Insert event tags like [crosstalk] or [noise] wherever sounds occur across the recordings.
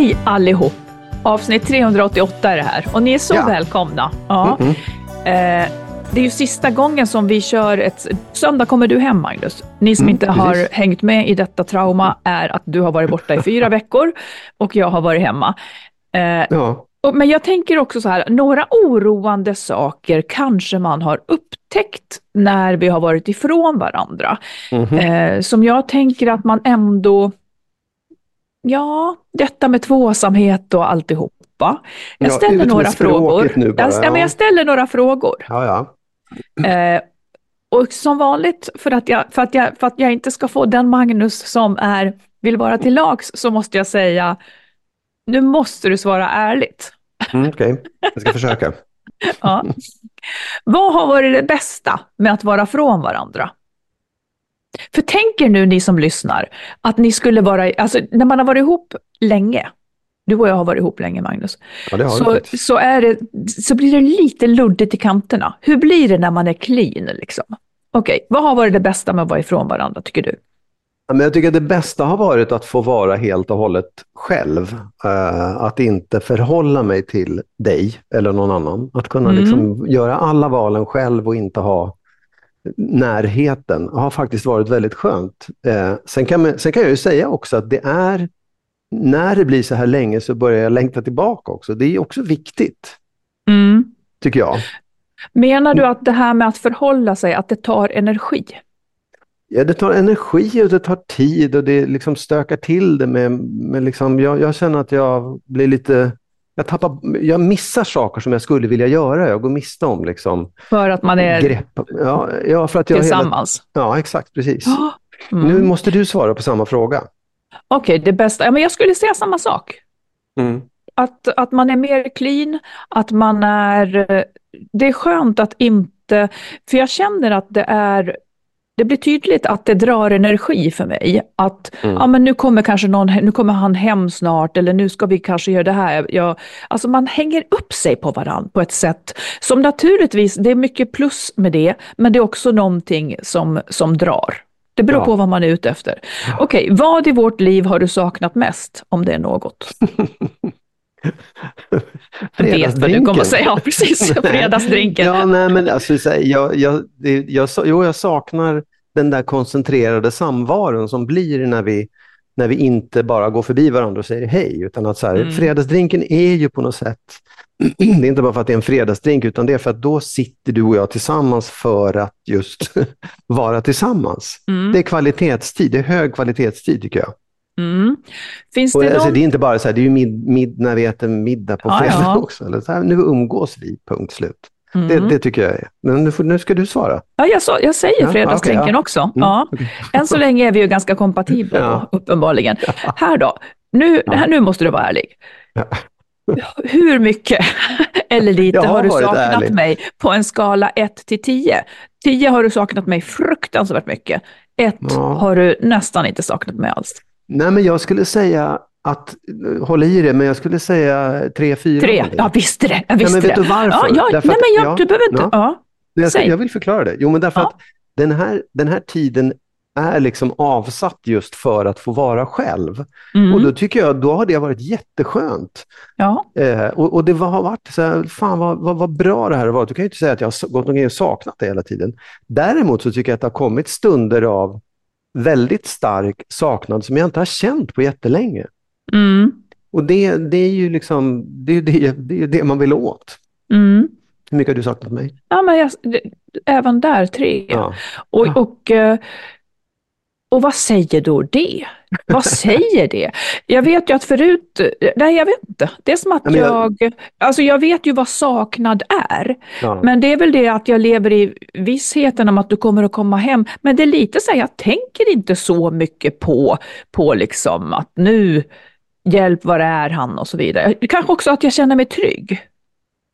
Hej allihop! Avsnitt 388 är det här och ni är så Ja. välkomna. Ja. Mm-mm. Eh, det är ju sista gången som vi kör ett... Söndag kommer du hem Magnus. Ni som Mm, inte har precis. hängt med i detta trauma är att du har varit borta i fyra [laughs] veckor och jag har varit hemma. Eh, Ja. och, men jag tänker också så här, några oroande saker kanske man har upptäckt när vi har varit ifrån varandra. Mhm. Eh, som jag tänker att man ändå, ja, detta med tvåsamhet och alltihopa. Jag Ja, ställer med några frågor. nu bara, jag, ja, men ja. jag ställer några frågor. ja, ja. Eh, och som vanligt, för att, jag, för, att jag, för att jag inte ska få den Magnus som är, vill vara till lags, så måste jag säga, nu måste du svara ärligt. Mm, Okej, jag ska försöka. [laughs] Ja. Vad har varit det bästa med att vara från varandra? För tänker nu ni som lyssnar att ni skulle vara, alltså när man har varit ihop länge, du och jag har varit ihop länge Magnus, Ja, så, så, är det, så blir det lite luddigt i kanterna. Hur blir det när man är clean liksom? Okej, vad har varit det bästa med att vara ifrån varandra tycker du? Men jag tycker att det bästa har varit att få vara helt och hållet själv. Eh, att inte förhålla mig till dig eller någon annan. Att kunna Mm. liksom göra alla valen själv och inte ha närheten har faktiskt varit väldigt skönt. Eh, sen, kan man, sen kan jag ju säga också att det är, när det blir så här länge så börjar jag längta tillbaka också. Det är också viktigt, tycker jag. Menar du att det här med att förhålla sig, att det tar energi? Ja, det tar energi och det tar tid och det liksom stökar till det med, med liksom, jag, jag känner att jag blir lite, jag tappar, jag missar saker som jag skulle vilja göra. Jag går miste om liksom För att man är grepp. Ja, ja, för att jag hela, tillsammans? ja, exakt, precis. [gasps] Mm. Nu måste du svara på samma fråga. Okej, det bästa. Ja, men jag skulle säga samma sak. Mm. Att, att man är mer clean, att man är... eh, Det är skönt att inte... För jag känner att det är... Det blir tydligt att det drar energi för mig. Att Mm. ja, men nu kommer kanske någon, nu kommer han hem snart eller nu ska vi kanske göra det här. Jag, alltså man hänger upp sig på varandra på ett sätt som naturligtvis, det är mycket plus med det, men det är också någonting som, som drar. Det beror Ja. på vad man är ute efter. Okej, vad i vårt liv har du saknat mest, om det är något? [laughs] du kommer säga. Ja, precis. [laughs] Fredagsdrinken. Ja, nej, men alltså, jag, jag, jo, jag saknar den där koncentrerade samvaron som blir när vi, när vi inte bara går förbi varandra och säger hej. Utan att så här, Mm. Fredagsdrinken är ju på något sätt, [clears throat] det är inte bara för att det är en fredagsdrink, utan det är för att då sitter du och jag tillsammans för att just [laughs] vara tillsammans. Mm. Det är kvalitetstid, det är hög kvalitetstid tycker jag. Mm. Finns Och det alltså, någon... det är inte bara så här, det är ju mid, mid, när vi äter middag på Ja, fredag ja. också. Eller så här, nu umgås vi, punkt slut. Mm. Det, det tycker jag är. Men nu, får, nu ska du svara. Ja, jag, sa, jag säger Ja, fredagsdrinken okej, ja. också. Mm, Ja. Än så länge är vi ju ganska kompatibla Ja. uppenbarligen. Här då, nu, här, nu måste du vara ärlig. [laughs] Hur mycket [laughs] eller lite har har du saknat ärlig. mig på en skala 1 till 10? 10 har du saknat mig fruktansvärt mycket. 1 Ja. har du nästan inte saknat mig alls. Nej, men jag skulle säga att, håll i det, men jag skulle säga tre, fyra. 3, någonting. jag visste det. Jag visste men vet det. du varför? Ja, ja, Därför nej, men jag, ja, du behöver inte... ja. Ja. Jag, ska, jag vill förklara det. Jo, men därför Ja. att den här, den här tiden är liksom avsatt just för att få vara själv. Mm. Och då tycker jag, då har det varit jätteskönt. ja. Eh, och, och det har varit så här, fan vad, vad, vad bra det här har varit. Du kan ju inte säga att jag har gått omkring och saknat det hela tiden. Däremot så tycker jag att det har kommit stunder av väldigt stark saknad som jag inte har känt på jättelänge. Mm. Och det, det är ju liksom, det det, det, är det man vill åt. Mm. Hur mycket har du saknat mig? Ja, men jag, även där tre. Ja. Och, och, eh, och vad säger då det? Vad [laughs] säger det? Jag vet ju att förut, nej jag vet inte. Det är som att Ja, jag, jag- alltså jag vet ju vad saknad är. Ja. Men det är väl det att jag lever i vissheten om att du kommer att komma hem. Men det är lite så här, jag tänker inte så mycket på, på liksom att nu, hjälp, var är han och så vidare. Kanske också att jag känner mig trygg.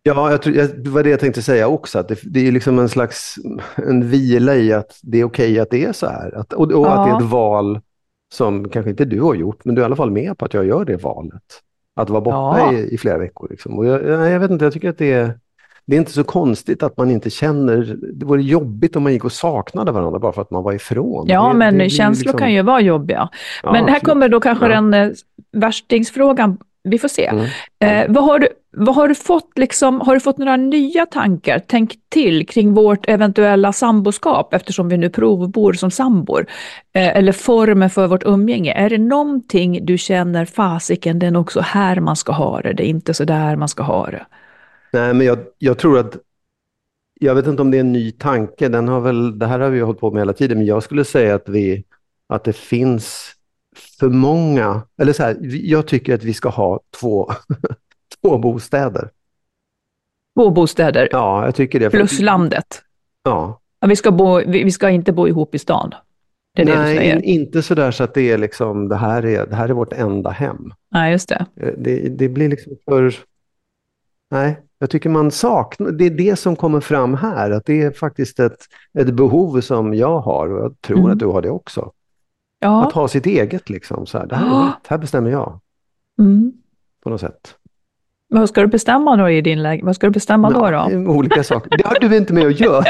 Ja, jag tror, jag, det var det jag tänkte säga också, att det, det är liksom en slags en vila i att det är okej att det är så här. Att, och och att det är Ja. ett val som kanske inte du har gjort, men du är i alla fall med på att jag gör det valet. Att vara borta Ja. i, i flera veckor. Liksom. Och jag jag vet inte, jag tycker att det är, det är inte så konstigt att man inte känner, det vore jobbigt om man gick och saknade varandra bara för att man var ifrån. Ja, det, men det blir känslor liksom- kan ju vara jobbiga. Ja, men här absolut. kommer då kanske Ja. den eh, värstingsfrågan. Vi får se. Mm. Eh, vad, har du, vad har du fått, liksom, har du fått några nya tankar, tänk till kring vårt eventuella samboskap eftersom vi nu provbor som sambor? Eh, eller formen för vårt umgänge. Är det någonting du känner, fasiken, det är nog så här man ska ha det, det är inte så där man ska ha det. Nej, men jag, jag tror att, jag vet inte om det är en ny tanke, den har väl, det här har vi hållit på med hela tiden, men jag skulle säga att, vi, att det finns för många, eller så här, jag tycker att vi ska ha två, [laughs] två bostäder. Två bostäder Ja, jag tycker det. plus landet. Ja. Vi ska, bo, vi, ska inte bo ihop i stan. Det det Nej, in, inte så där så att det är liksom, det här är, det här är vårt enda hem. Nej, just det. Eh, Det, det blir liksom för... Nej, jag tycker man saknar... Det är det som kommer fram här, att det är faktiskt ett, ett behov som jag har och jag tror Mm. att du har det också. Ja. Att ha sitt eget liksom. Så här, det här är mitt, här bestämmer jag Mm. på något sätt. Vad ska du bestämma då i din lägenhet? Vad ska du bestämma då? Då? olika saker. Det har du inte med att göra.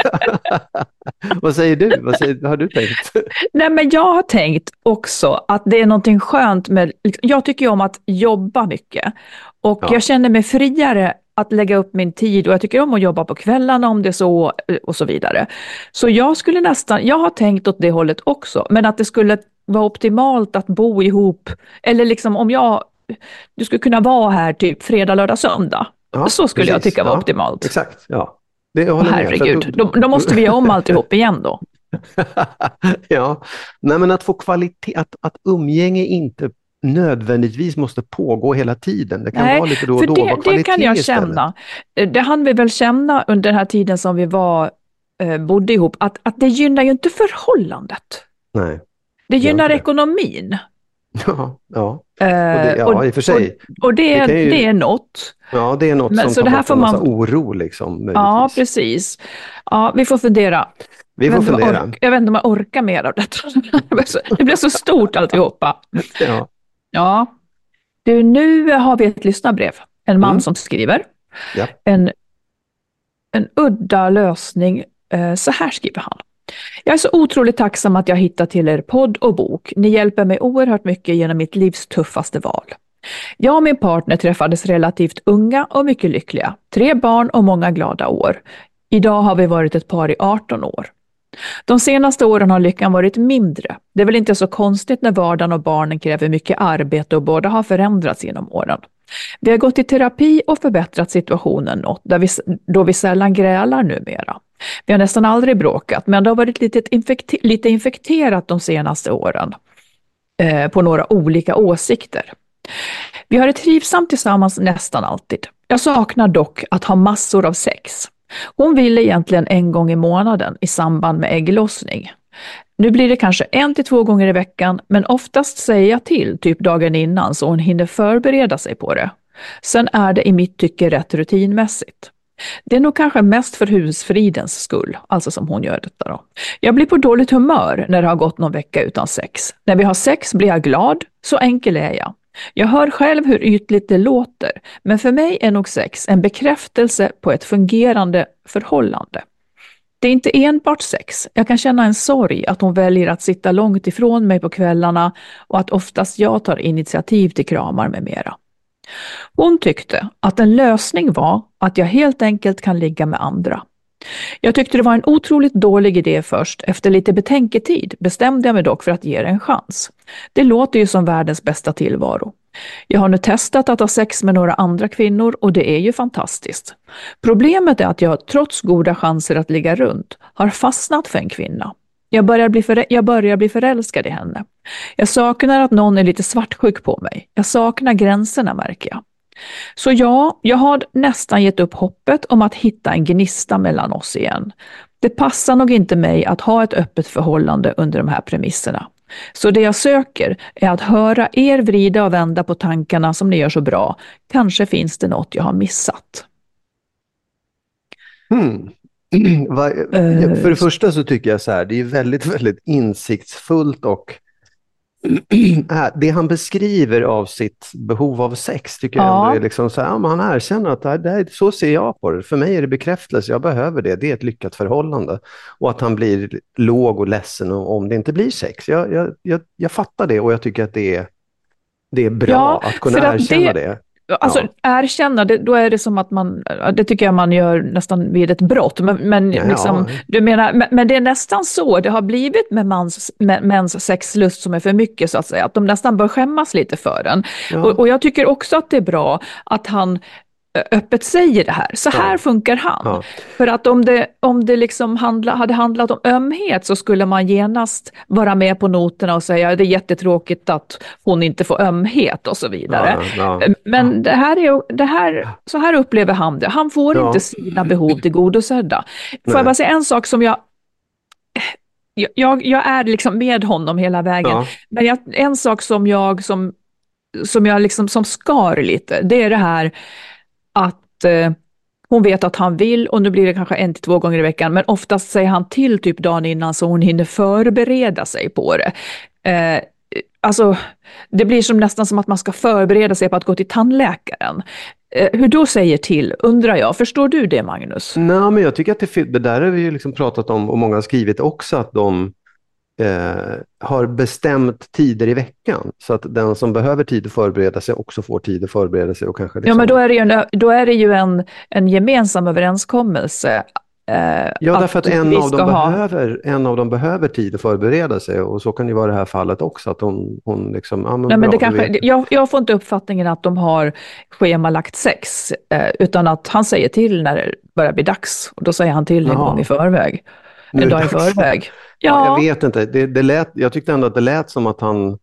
[laughs] Vad säger du? Vad, säger, har du tänkt? Nej, men jag har tänkt också att det är någonting skönt med... Jag tycker ju om att jobba mycket och Ja. jag känner mig friare att lägga upp min tid och jag tycker om att jobba på kvällarna om det är så eh, och så vidare. Så jag skulle nästan, jag har tänkt åt det hållet också, men att det skulle vara optimalt att bo ihop, eller liksom om jag, du skulle kunna vara här typ fredag, lördag, söndag. Ja, så skulle jag precis. tycka var Ja, optimalt. Exakt, ja. Det, jag håller med. Herregud, då, då måste vi göra om alltihop [laughs] igen då. ja, nej men att få kvalitet, att, att umgänge inte nödvändigtvis måste pågå hela tiden. Det kan Nej, vara lite då och då. det, det kan jag känna. Eh, Det hann vi väl känna under den här tiden som vi var, eh, bodde ihop, att, att det gynnar ju inte förhållandet. Nej. Det gynnar det. ekonomin. [laughs] Ja, ja. Eh, det- ja, i och för sig. Och, och det, Det kan ju- det är något. ja, det är något Men som så det här får man- oro liksom. Ja, precis. Ja, vi får fundera. Vi får fundera. Jag vet inte om jag orkar mer av detta. [laughs] Det det blir så stort alltihopa. Ja. Ja. Du, nu har vi ett lyssnarbrev. En man Mm. som skriver. Ja. En, en udda lösning. Eh, Så här skriver han. Jag är så otroligt tacksam att jag hittat till er podd och bok. Ni hjälper mig oerhört mycket genom mitt livs tuffaste val. Jag och min partner träffades relativt unga och mycket lyckliga. Tre barn och många glada år. Idag har vi varit ett par i 18 år. De senaste åren har lyckan varit mindre. Det är väl inte så konstigt när vardagen och barnen kräver mycket arbete och båda har förändrats genom åren. Vi har gått i terapi och förbättrat situationen något, där vi, då vi sällan grälar numera. Vi har nästan aldrig bråkat, men det har varit lite, infekte, lite infekterat de senaste åren eh, på några olika åsikter. Vi har det trivsamt tillsammans nästan alltid. Jag saknar dock att ha massor av sex. Hon ville egentligen en gång i månaden i samband med ägglossning. Nu blir det kanske en till två gånger i veckan, men oftast säger jag till typ dagen innan så hon hinner förbereda sig på det. Sen är det i mitt tycke rätt rutinmässigt. Det är nog kanske mest för husfridens skull, alltså som hon gör detta då. Jag blir på dåligt humör när det har gått någon vecka utan sex. När vi har sex blir jag glad, så enkel är jag. Jag hör själv hur ytligt det låter, men för mig är nog sex en bekräftelse på ett fungerande förhållande. Det är inte enbart sex. Jag kan känna en sorg att hon väljer att sitta långt ifrån mig på kvällarna och att oftast jag tar initiativ till kramar med mera. Hon tyckte att en lösning var att jag helt enkelt kan ligga med andra. Jag tyckte det var en otroligt dålig idé först. Efter lite betänketid bestämde jag mig dock för att ge det en chans. Det låter ju som världens bästa tillvaro. Jag har nu testat att ha sex med några andra kvinnor och det är ju fantastiskt. Problemet är att jag trots goda chanser att ligga runt har fastnat för en kvinna. Jag börjar, bli för, jag börjar bli förälskad i henne. Jag saknar att någon är lite svartsjuk på mig. Jag saknar gränserna märker jag. Så ja, jag har nästan gett upp hoppet om att hitta en gnista mellan oss igen. Det passar nog inte mig att ha ett öppet förhållande under de här premisserna. Så det jag söker är att höra er vrida och vända på tankarna som ni gör så bra. Kanske finns det något jag har missat. Hmm. [clears throat] [clears throat] För det första så tycker jag så här, det är väldigt, väldigt insiktsfullt och [clears throat] det han beskriver av sitt behov av sex tycker jag ändå är liksom så här, ja, han erkänner att det här, så ser jag på det. För mig är det bekräftelse, jag behöver det, det är ett lyckat förhållande. Och att han blir låg och ledsen om det inte blir sex. Jag, jag, jag, jag fattar det och jag tycker att det är, det är bra ja, att kunna att erkänna det, det. Alltså ja. erkänna, det, då är det som att man, det tycker jag man gör nästan vid ett brott. Men, men, ja, liksom, du menar, men, men, det är nästan så det har blivit med mans, med, mäns sexlust som är för mycket så att säga, att de nästan bör skämmas lite för den. Och, och, jag tycker också att det är bra att han öppet säger det här. Så här ja. funkar han. Ja. För att om det, om det liksom handla, hade handlat om ömhet så skulle man genast vara med på noterna och säga att det är jättetråkigt att hon inte får ömhet och så vidare. Ja, Men det här är, det här, så här upplever han det. Han får inte sina behov tillgodosedda. Får jag bara säga en sak som jag jag, jag är liksom med honom hela vägen. Men jag, en sak som jag som, som jag liksom som skar lite, det är det här att eh, hon vet att han vill och nu blir det kanske en till två gånger i veckan, men oftast säger han till typ dagen innan så hon hinner förbereda sig på det. Eh, alltså, det blir som nästan som att man ska förbereda sig på att gå till tandläkaren. Eh, hur då säger till, undrar jag. Förstår du det, Magnus? Nej, men jag tycker att det, det där har vi ju liksom pratat om och många har skrivit också, att de eh, har bestämt tider i veckan. Så att den som behöver tid att förbereda sig också får tid att förbereda sig. Och kanske liksom... Ja, men då är det ju en, då är det ju en, en gemensam överenskommelse. Eh, ja, därför att, en av, dem ha... behöver, en av dem behöver tid att förbereda sig och så kan det vara i det här fallet också. Att hon, hon liksom, ja, men Nej, men det kanske, jag, jag får inte uppfattningen att de har schemalagt sex, eh, utan att han säger till när det börjar bli dags och då säger han till en gång i förväg. En dag i förväg. Ja. jag vet inte. Det, det lät, jag tyckte ändå att det lät som att han...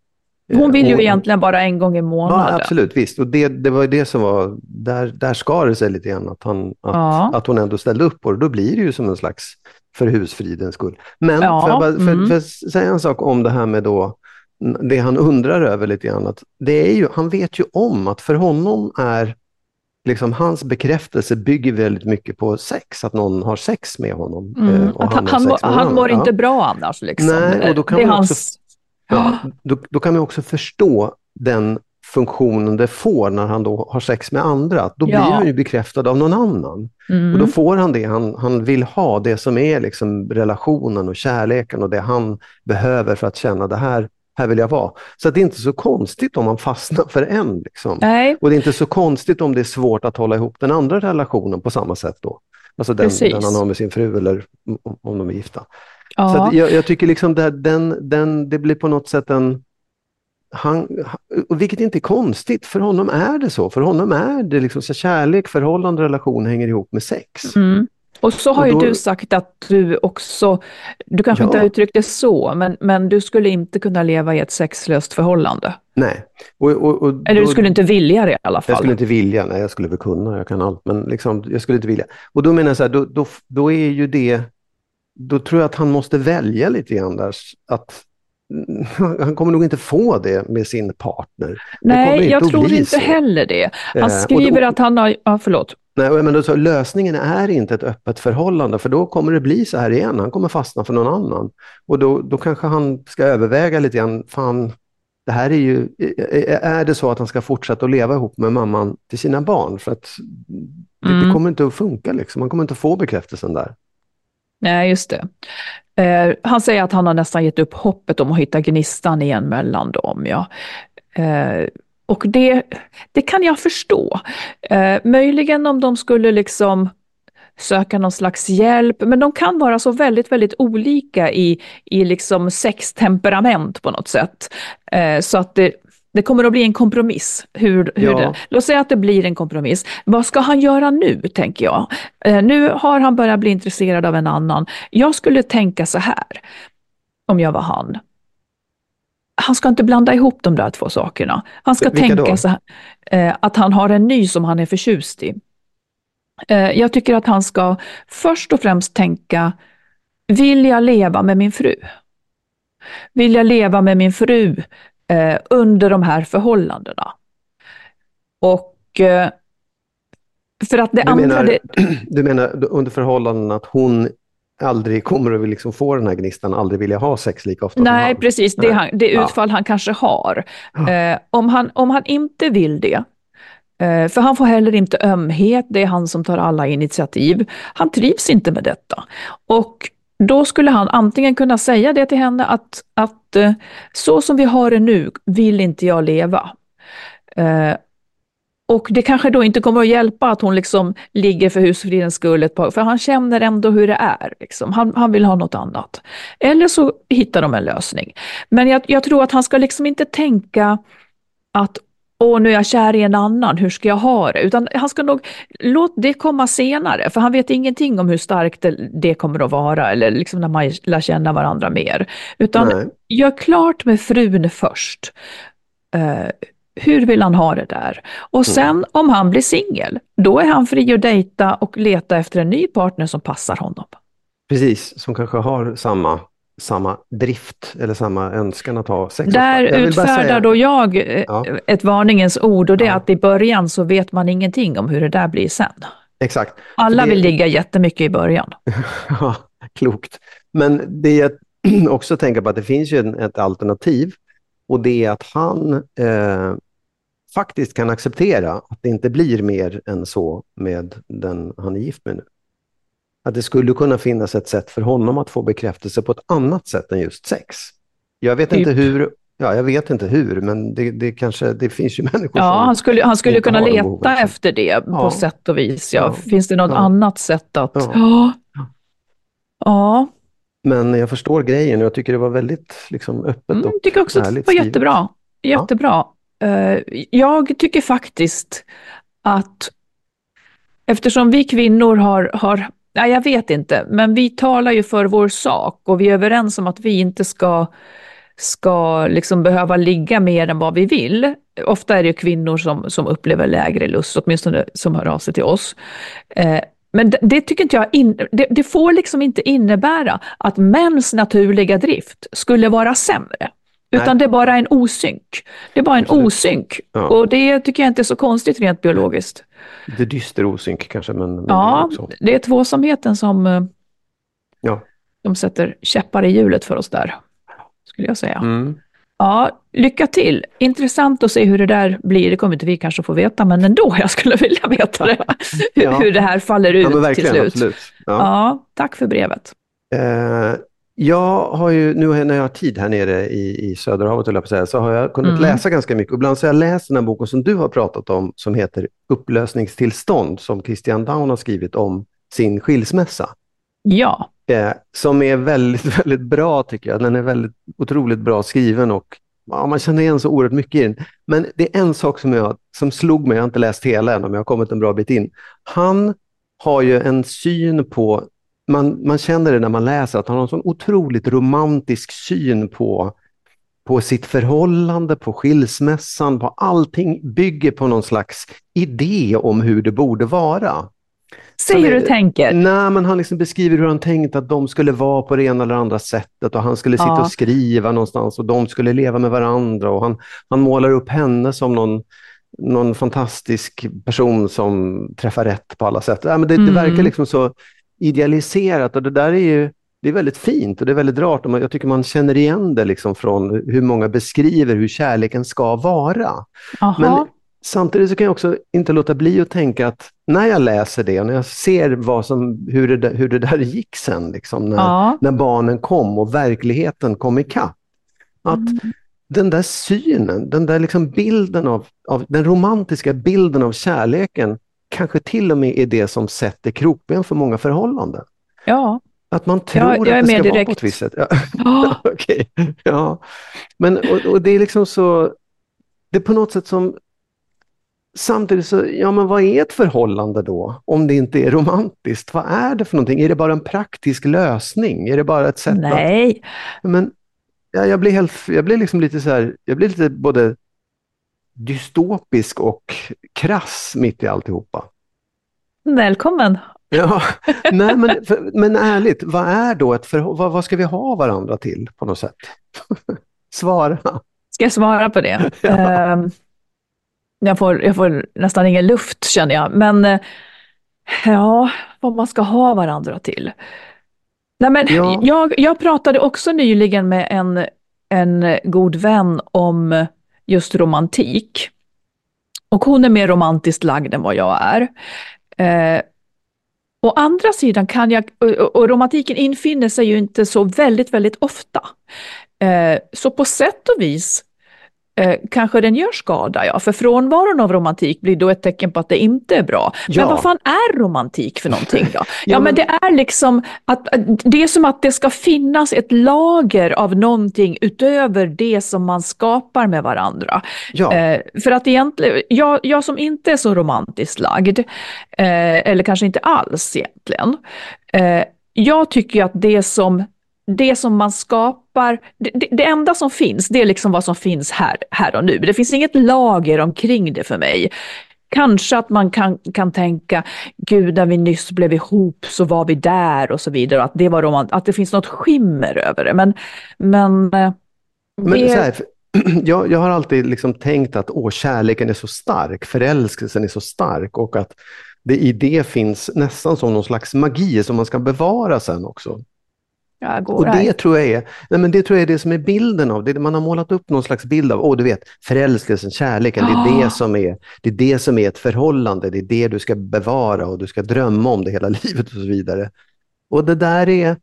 Hon vill ju egentligen bara en gång i månaden. Ja, absolut, visst. Och det, det var det som var, där, där skar det sig lite grann, att, han, att, ja. att hon ändå ställde upp på det. Då blir det ju som en slags för husfridens skull. Men ja. för, jag bara, för, mm. för att säga en sak om det här med då, det han undrar över lite grann, att det är ju, han vet ju om att för honom är liksom, hans bekräftelse bygger väldigt mycket på sex, att någon har sex med honom. Mm. Eh, och han, han, han mår inte bra annars. Liksom. Nej, och då kan, man hans... också, ja, då, då kan man också förstå den funktionen det får när han då har sex med andra. Då blir han ju bekräftad av någon annan. Mm. Och då får han det han, han vill ha, det som är liksom relationen och kärleken och det han behöver för att känna det här här vill jag vara. Så det är inte så konstigt om man fastnar för en. Liksom. Nej. Och det är inte så konstigt om det är svårt att hålla ihop den andra relationen på samma sätt då. Alltså den, den han har med sin fru eller om de är gifta. Ja. Så jag, jag, tycker liksom det, den, den, det blir på något sätt en... Han, vilket inte är konstigt, för honom är det så. För honom är det liksom så kärlek, förhållande, relation hänger ihop med sex. Mm. Och så har och då, ju du sagt att du också, du kanske ja. inte har uttryckt det så, men, men du skulle inte kunna leva i ett sexlöst förhållande. Nej. Och, och, och Eller du skulle inte vilja det i alla fall? Jag skulle inte vilja, nej jag skulle väl kunna, jag kan allt, men liksom, jag skulle inte vilja. Och då menar jag så här, då, då, då är ju det, då tror jag att han måste välja lite grann där, att [laughs] han kommer nog inte få det med sin partner. Nej, jag tror inte så. heller det. Han eh, skriver då, att han har... Ja, förlåt. Nej, men då, lösningen är inte ett öppet förhållande, för då kommer det bli så här igen. Han kommer fastna för någon annan. Och då, då kanske han ska överväga lite grann, fan, det här är ju, är det så att han ska fortsätta att leva ihop med mamman till sina barn? För att det, mm. det kommer inte att funka, liksom. han kommer inte att få bekräftelsen där. Nej, just det. Eh, han säger att han har nästan gett upp hoppet om att hitta gnistan igen mellan dem. Ja. Eh, och det, det kan jag förstå. Eh, möjligen om de skulle liksom söka någon slags hjälp, men de kan vara så väldigt, väldigt olika i, i liksom sextemperament på något sätt. Eh, så att det, det kommer att bli en kompromiss. Hur, hur ja. det, låt säga att det blir en kompromiss. Vad ska han göra nu, tänker jag? Eh, nu har han börjat bli intresserad av en annan. Jag skulle tänka så här, om jag var han. Han ska inte blanda ihop de där två sakerna. Han ska Vilka tänka så här, eh, att han har en ny som han är förtjust i. Eh, jag tycker att han ska först och främst tänka, vill jag leva med min fru? Vill jag leva med min fru eh, under de här förhållandena? Och för att det du andra... Menar, det... [clears throat] Du menar under förhållanden att hon aldrig kommer att liksom få den här gnistan, aldrig vilja ha sex lika ofta Nej, precis. Det, han, det utfall ja. han kanske har. Ja. Eh, om, han, om han inte vill det, Eh, för han får heller inte ömhet, det är han som tar alla initiativ. Han trivs inte med detta. Och då skulle han antingen kunna säga det till henne att, att eh, så som vi har det nu vill inte jag leva. Och det kanske då inte kommer att hjälpa att hon liksom ligger för husfridens skull ett par, för han känner ändå hur det är. Liksom. Han, han vill ha något annat. Eller så hittar de en lösning. Men jag, jag tror att han ska liksom inte tänka att åh nu är jag kär i en annan, hur ska jag ha det? Utan han ska nog, låt det komma senare, för han vet ingenting om hur starkt det, det kommer att vara, eller liksom när man lär känna varandra mer. Utan Nej. gör klart med frun först. Uh, hur vill han ha det där? Och mm. sen mm. om han blir singel, då är han fri att dejta och leta efter en ny partner som passar honom. Precis, som kanske har samma samma drift eller samma önskan att ha sex. Där utfärdar säga... då jag eh, ja. ett varningens ord och det är ja. att i början så vet man ingenting om hur det där blir sen. Exakt. Alla det... vill ligga jättemycket i början. [laughs] ja, klokt. Men det jag [clears throat] också tänker på att det finns ju ett alternativ och det är att han eh, faktiskt kan acceptera att det inte blir mer än så med den han är gift med nu att det skulle kunna finnas ett sätt för honom att få bekräftelse på ett annat sätt än just sex. Jag vet typ. inte hur, ja, jag vet inte hur, men det, det kanske, det finns ju [laughs] människor ja, som... Han skulle, han skulle kunna leta efter det på ja. sätt och vis. Ja. ja. Finns det något annat sätt att... Ja. ja. Men jag förstår grejen och jag tycker det var väldigt liksom, öppet mm, och Jag tycker också att det var jättebra. Jättebra. Eh, jag tycker faktiskt att eftersom vi kvinnor har, har nej jag vet inte, men vi talar ju för vår sak och vi är överens om att vi inte ska, ska liksom behöva ligga mer än vad vi vill. Ofta är det kvinnor som, som upplever lägre lust, åtminstone som hör av sig till oss. Eh, men det, det, tycker inte jag, in, det, det, får liksom inte innebära att mäns naturliga drift skulle vara sämre. Utan det är bara en osynk. Det är bara en Absolut. osynk. Ja. Och det tycker jag inte är så konstigt rent biologiskt. Lite dyster osynk kanske, men... men ja, det är, det är tvåsamheten som, eh, ja. som sätter käppar i hjulet för oss där, skulle jag säga. Mm. Ja, lycka till. Intressant att se hur det där blir. Det kommer inte vi kanske få veta, men ändå, jag skulle [laughs] vilja veta det. hur, [laughs] ja. hur det här faller ut ja, till slut. Ja. ja. tack för brevet. Eh, jag har ju, nu när jag har tid här nere i, i Söderhavet, säga, så har jag kunnat mm. läsa ganska mycket. Ibland så har jag läst den här boken som du har pratat om, som heter Upplösningstillstånd, som Christian Down har skrivit om sin skilsmässa. Ja. Eh, som är väldigt, [laughs] väldigt bra tycker jag. Den är väldigt otroligt bra skriven och ja, man känner igen så oerhört mycket i den. Men det är en sak som, jag, som slog mig, jag har inte läst hela än, men jag har kommit en bra bit in. Han har ju en syn på man, man känner det när man läser, att han har en sån otroligt romantisk syn på, på sitt förhållande, på skilsmässan, på allting bygger på någon slags idé om hur det borde vara. Säg hur du tänker. Nej, men han liksom beskriver hur han tänkte att de skulle vara på det ena eller andra sättet och han skulle sitta Ja. och skriva någonstans och de skulle leva med varandra och han, han målar upp henne som någon, någon fantastisk person som träffar rätt på alla sätt. Ja, men det, det Mm. verkar liksom så idealiserat och det där är ju det är väldigt fint och det är väldigt rart och jag tycker man känner igen det liksom från hur många beskriver hur kärleken ska vara. Jaha. Men samtidigt så kan jag också inte låta bli att tänka att när jag läser det, när jag ser vad som, hur, det, hur det där gick sen, liksom, när, Ja. när barnen kom och verkligheten kom ikapp. Att Mm. den där synen, den där liksom bilden av, av, den romantiska bilden av kärleken kanske till och med är det som sätter krokben för många förhållanden. Ja. Att man tror Ja, att det ska vara på direkt. ett visst sätt. Ja. Ja. [laughs] Okej, ja. Men och, och det är liksom så, det är på något sätt som, samtidigt så, ja men vad är ett förhållande då? Om det inte är romantiskt, vad är det för någonting? Är det bara en praktisk lösning? Är det bara ett sätt att... Nej. Men ja, jag blir helt, jag blir liksom lite så här, jag blir lite både dystopisk och krass mitt i alltihopa. Välkommen. Ja, [laughs] nej men, men ärligt, vad är då ett förhållande? Vad, vad ska vi ha varandra till på något sätt? [laughs] Svara. Ska jag svara på det? [laughs] Ja. Ehm, jag, får, jag får nästan ingen luft känner jag. Men eh, ja, vad man ska ha varandra till. Nej, men Ja. jag, jag pratade också nyligen med en, en god vän om just romantik. Och hon är mer romantiskt lagd än vad jag är. Eh, Å andra sidan kan jag, och, och romantiken infinner sig ju inte så väldigt, väldigt ofta. Eh, så på sätt och vis eh, kanske den gör skada, ja. För frånvaron av romantik blir då ett tecken på att det inte är bra. Ja. Men vad fan är romantik för någonting då? [laughs] ja, Ja, men det är liksom att, att det är som att det ska finnas ett lager av någonting utöver det som man skapar med varandra. Ja, Eh, för att egentligen, jag, jag som inte är så romantiskt lagd, eh, eller kanske inte alls egentligen, eh, jag tycker att det som, det som man skapar, det, det, enda som finns, det är liksom vad som finns här, här och nu. Det finns inget lager omkring det för mig. Kanske att man kan, kan tänka, gud när vi nyss blev ihop så var vi där och så vidare, att det, var romant- att det finns något skimmer över det. Men, men, eh, men det, så här, [clears throat] jag, jag har alltid liksom tänkt att åh, kärleken är så stark, förälskelsen är så stark och att det i det finns nästan som någon slags magi som man ska bevara sen också. Jag går Och här. det tror jag är, nej men det tror jag är det som är bilden av det. Man har målat upp någon slags bild av, åh du vet, förälskelsen, kärleken, det är Ah. det som är, det är det som är ett förhållande, det är det du ska bevara och du ska drömma om det hela [laughs] livet och så vidare. Och det där är,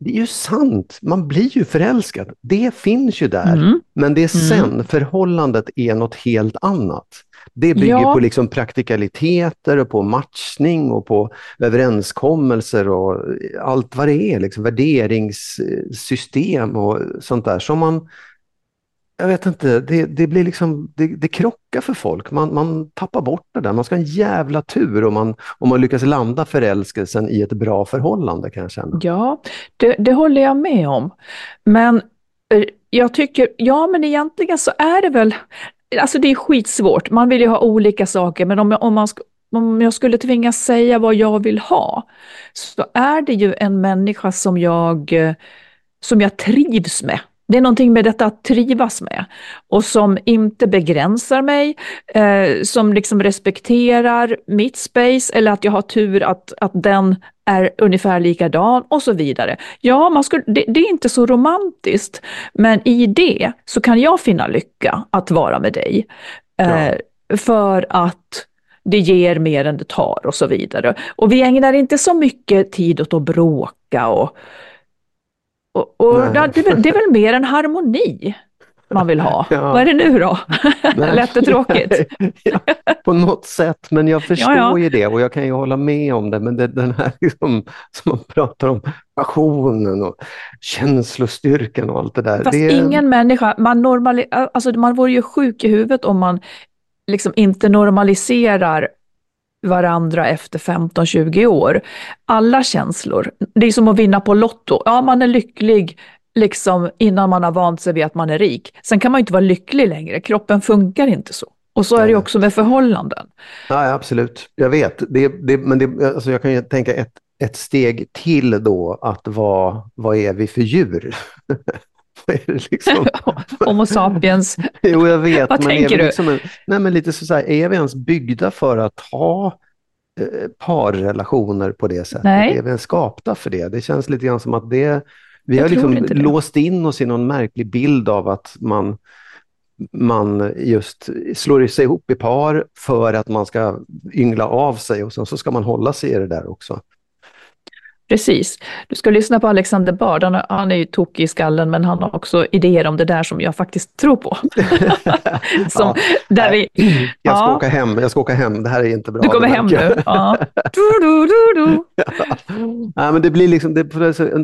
det är ju sant, man blir ju förälskad. Det finns ju där. Mm. Men det är sen, förhållandet är något helt annat. Det bygger Ja. på liksom praktikaliteter och på matchning och på överenskommelser och allt vad det är, liksom värderingssystem och sånt där som man, jag vet inte, det, det blir liksom, det, det krockar för folk. Man, man tappar bort det där. Man ska ha en jävla tur om man, om man lyckas landa förälskelsen i ett bra förhållande kan jag känna. Ja, det, det håller jag med om. Men eh, jag tycker, ja men egentligen så är det väl, alltså det är skitsvårt, man vill ju ha olika saker, men om jag, om man om jag skulle tvingas säga vad jag vill ha, så är det ju en människa som jag, eh, som jag trivs med. Det är någonting med detta att trivas med och som inte begränsar mig, eh, som liksom respekterar mitt space eller att jag har tur att, att den är ungefär likadan och så vidare. Ja, man skulle, det, det är inte så romantiskt, men i det så kan jag finna lycka att vara med dig. Eh, För att det ger mer än det tar och så vidare. Och vi ägnar inte så mycket tid åt att bråka och, och, och det, är väl, det är väl mer en harmoni man vill ha. Ja. Vad är det nu då? Nej. [laughs] Lätt och tråkigt. [laughs] ja, på något sätt, men jag förstår ja. ju det och jag kan ju hålla med om det. Men det, den här [laughs] liksom, som man pratar om, passionen och känslostyrkan och allt det där. Fast det, ingen människa, man, normali, alltså man vore ju sjuk i huvudet om man liksom inte normaliserar varandra efter 15-20 år. Alla känslor, det är som att vinna på Lotto. Ja, man är lycklig liksom innan man har vant sig vid att man är rik. Sen kan man inte vara lycklig längre, kroppen funkar inte så. Och så är det också med förhållanden. Ja, absolut. Jag vet. Det, det, men det, alltså jag kan ju tänka ett, ett steg till då att vad, vad är vi för djur? [laughs] [laughs] liksom? [laughs] Homo sapiens. jo, jag vet. Vad men tänker är du? Liksom en, nej, men lite så här, är vi ens byggda för att ha eh, parrelationer på det sättet? Nej. Är vi ens skapta för det? Det känns lite grann som att det, vi Jag har liksom det. låst in oss i någon märklig bild av att man man just slår sig ihop i par för att man ska yngla av sig och sen så ska man hålla sig i det där också. Precis. Du ska lyssna på Alexander Bard. Han, han är ju tokig i skallen, men han har också idéer om det där som jag faktiskt tror på. [laughs] som, Ja, där vi, Jag ska ja, åka hem, jag ska åka hem, det här är inte bra. du kommer hem nu. Ja. Du, du, du, du. [laughs] Nej, men det blir liksom, det,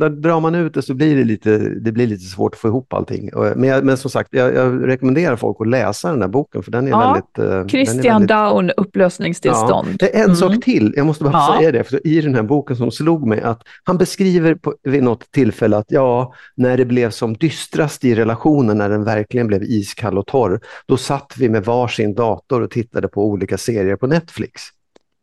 drar man ut det så blir det lite, det blir lite svårt att få ihop allting. Men, jag, men som sagt, jag, jag rekommenderar folk att läsa den här boken för den är Ja, väldigt... eh, den är Christian väldigt, Down, upplösningstillstånd. Ja, det är en Mm. sak till, jag måste bara Ja. säga det, för i den här boken som slog mig att han beskriver på, vid något tillfälle att ja, när det blev som dystrast i relationen, när den verkligen blev iskall och torr, då satt vi med varsin dator och tittade på olika serier på Netflix.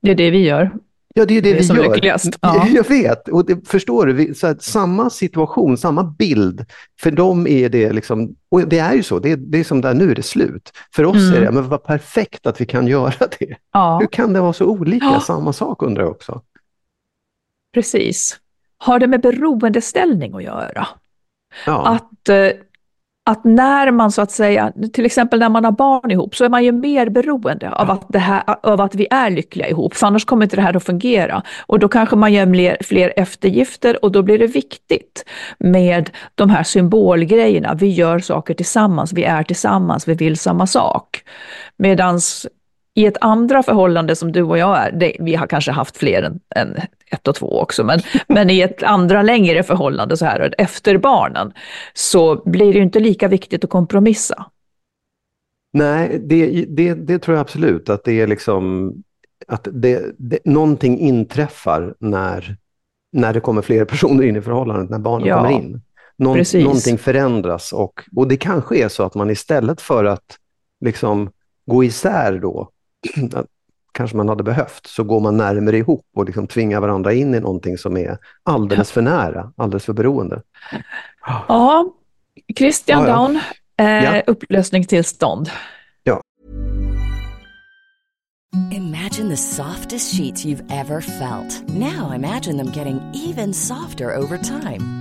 Det är det vi gör. Ja, det är det, Det är vi som gör. lyckligast, ja. [laughs] Jag vet, och det, förstår du, så att samma situation, samma bild, för dem är det liksom, och det är ju så, det är, det är som där, nu är det slut. För oss Mm. är det, men vad perfekt att vi kan göra det. Ja, Hur kan det vara så olika? Ja. Samma sak undrar jag också. Precis. Har det med beroendeställning att göra? Ja, Att, eh, att när man så att säga, till exempel när man har barn ihop, så är man ju mer beroende av att, det här, av att vi är lyckliga ihop, för annars kommer inte det här att fungera. Och då kanske man gör fler, fler eftergifter och då blir det viktigt med de här symbolgrejerna. Vi gör saker tillsammans, vi är tillsammans, vi vill samma sak. Medans i ett andra förhållande som du och jag är, det, vi har kanske haft fler än, än ett och två också, men, men i ett andra längre förhållande så här efter barnen så blir det ju inte lika viktigt att kompromissa. nej, det, det, det tror jag absolut att det är liksom, att det, det, någonting inträffar när, när det kommer fler personer in i förhållandet, när barnen Ja, kommer in. Någon, precis. någonting förändras och, och det kanske är så att man istället för att liksom gå isär då, [clears throat] kanske man hade behövt, så går man närmare ihop och liksom tvingar varandra in i någonting som är alldeles för nära, alldeles för beroende. Ja, Christian Ja, ja. Down, eh, Ja. upplösningstillstånd. Imagine the softest sheets you've ever felt. Now imagine them getting even softer over time.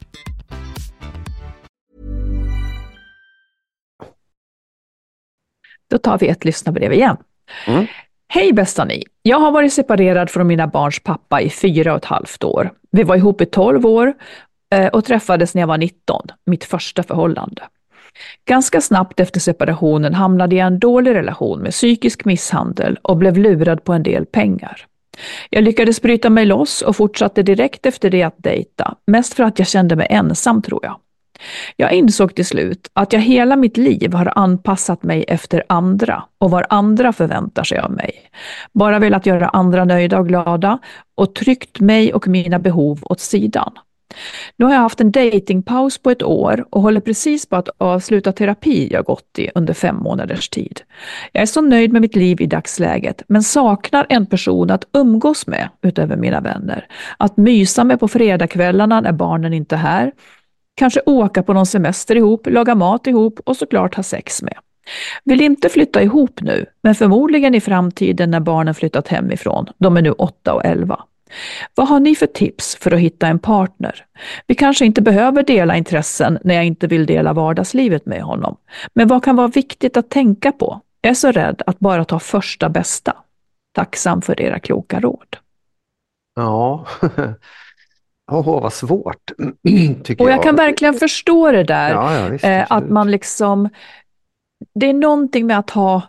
Då tar vi ett lyssnarbrev igen. Mm. Hej bästa ni! Jag har varit separerad från mina barns pappa i fyra och ett halvt år. Vi var ihop i 12 år eh, och träffades när jag var 19, mitt första förhållande. Ganska snabbt efter separationen hamnade jag i en dålig relation med psykisk misshandel och blev lurad på en del pengar. Jag lyckades bryta mig loss och fortsatte direkt efter det att dejta, mest för att jag kände mig ensam tror jag. Jag insåg till slut att jag hela mitt liv har anpassat mig efter andra och vad andra förväntar sig av mig. Bara velat göra andra nöjda och glada och tryckt mig och mina behov åt sidan. Nu har jag haft en datingpaus på ett år och håller precis på att avsluta terapi jag gått i under fem månaders tid. Jag är så nöjd med mitt liv i dagsläget, men saknar en person att umgås med utöver mina vänner. Att mysa med på fredagskvällarna när barnen inte är här. Kanske åka på någon semester ihop, laga mat ihop och såklart ha sex med. Vill inte flytta ihop nu, men förmodligen i framtiden när barnen flyttat hemifrån. De är nu 8 och 11. Vad har ni för tips för att hitta en partner? Vi kanske inte behöver dela intressen när jag inte vill dela vardagslivet med honom. Men vad kan vara viktigt att tänka på? Jag är så rädd att bara ta första bästa. Tacksam för era kloka råd. Ja, [laughs] Åh, vad svårt, [clears throat] tycker Och jag. jag kan verkligen förstå det där. Ja, ja, visst, eh, att man liksom... Det är någonting med att ha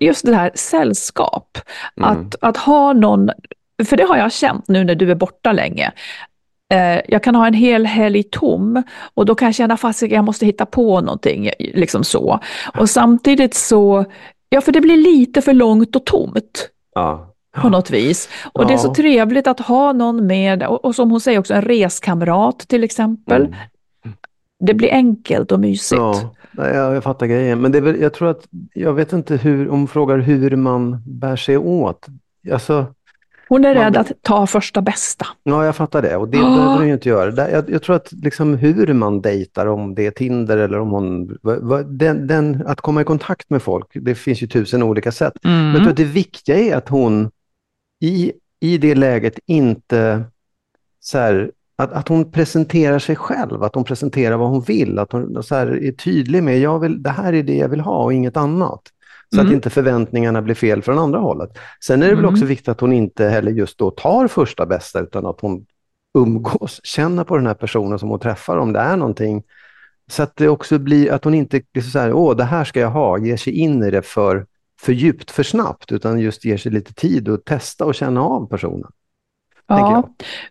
just det här sällskap. Mm. Att, att ha någon för det har jag känt nu när du är borta länge. Eh, jag kan ha en hel helg tom och då kan jag känna fast att jag måste hitta på någonting. Liksom så. Och samtidigt så, ja för det blir lite för långt och tomt. Ja. På något vis. Och ja. det är så trevligt att ha någon med, och, och, som hon säger också en reskamrat till exempel. Mm. Det blir enkelt och mysigt. Ja, jag, jag fattar grejen. Men det väl, jag tror att, jag vet inte hur, om frågar hur man bär sig åt. Alltså, hon är rädd att ta första bästa. Ja, jag fattar det. Och det oh. behöver hon ju inte göra. Jag, jag, tror att liksom hur man dejtar, om det är Tinder eller om hon... Den, den, att komma i kontakt med folk, det finns ju tusen olika sätt. Mm. Men jag tror att det viktiga är att hon i, i det läget inte... Så här, att, att hon presenterar sig själv, att hon presenterar vad hon vill. Att hon så här, är tydlig med, jag vill, det här är det jag vill ha och inget annat. Så mm. att inte förväntningarna blir fel från andra hållet. Sen är det mm. väl också viktigt att hon inte heller just då tar första bästa utan att hon umgås, känner på den här personen som hon träffar om det är någonting. Så att det också blir att hon inte så här, åh det här ska jag ha, ger sig in i det för, för djupt, för snabbt, utan just ger sig lite tid att testa och känna av personen. Ja,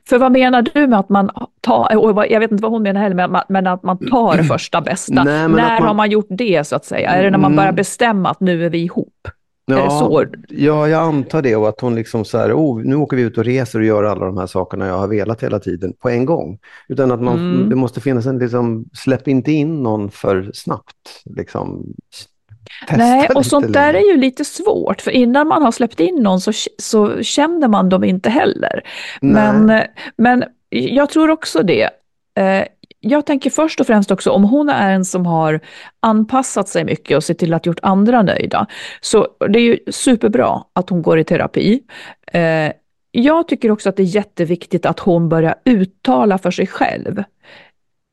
för vad menar du med att man tar, och jag vet inte vad hon menar heller, men att man tar [clears throat] första bästa. Nej, när man, har man gjort det så att säga? Är det när man börjar mm. bestämma att nu är vi ihop? Ja, ja, jag antar det och att hon liksom så här, oh, nu åker vi ut och reser och gör alla de här sakerna jag har velat hela tiden på en gång. Utan att man, mm. det måste finnas en, liksom, släpp inte in någon för snabbt. Liksom, Nej, och sånt där är ju lite svårt, för innan man har släppt in någon så, så känner man dem inte heller. Men, men jag tror också det. Eh, jag tänker först och främst också om hon är en som har anpassat sig mycket och sett till att gjort andra nöjda. Så det är ju superbra att hon går i terapi. Eh, jag tycker också att det är jätteviktigt att hon börjar uttala för sig själv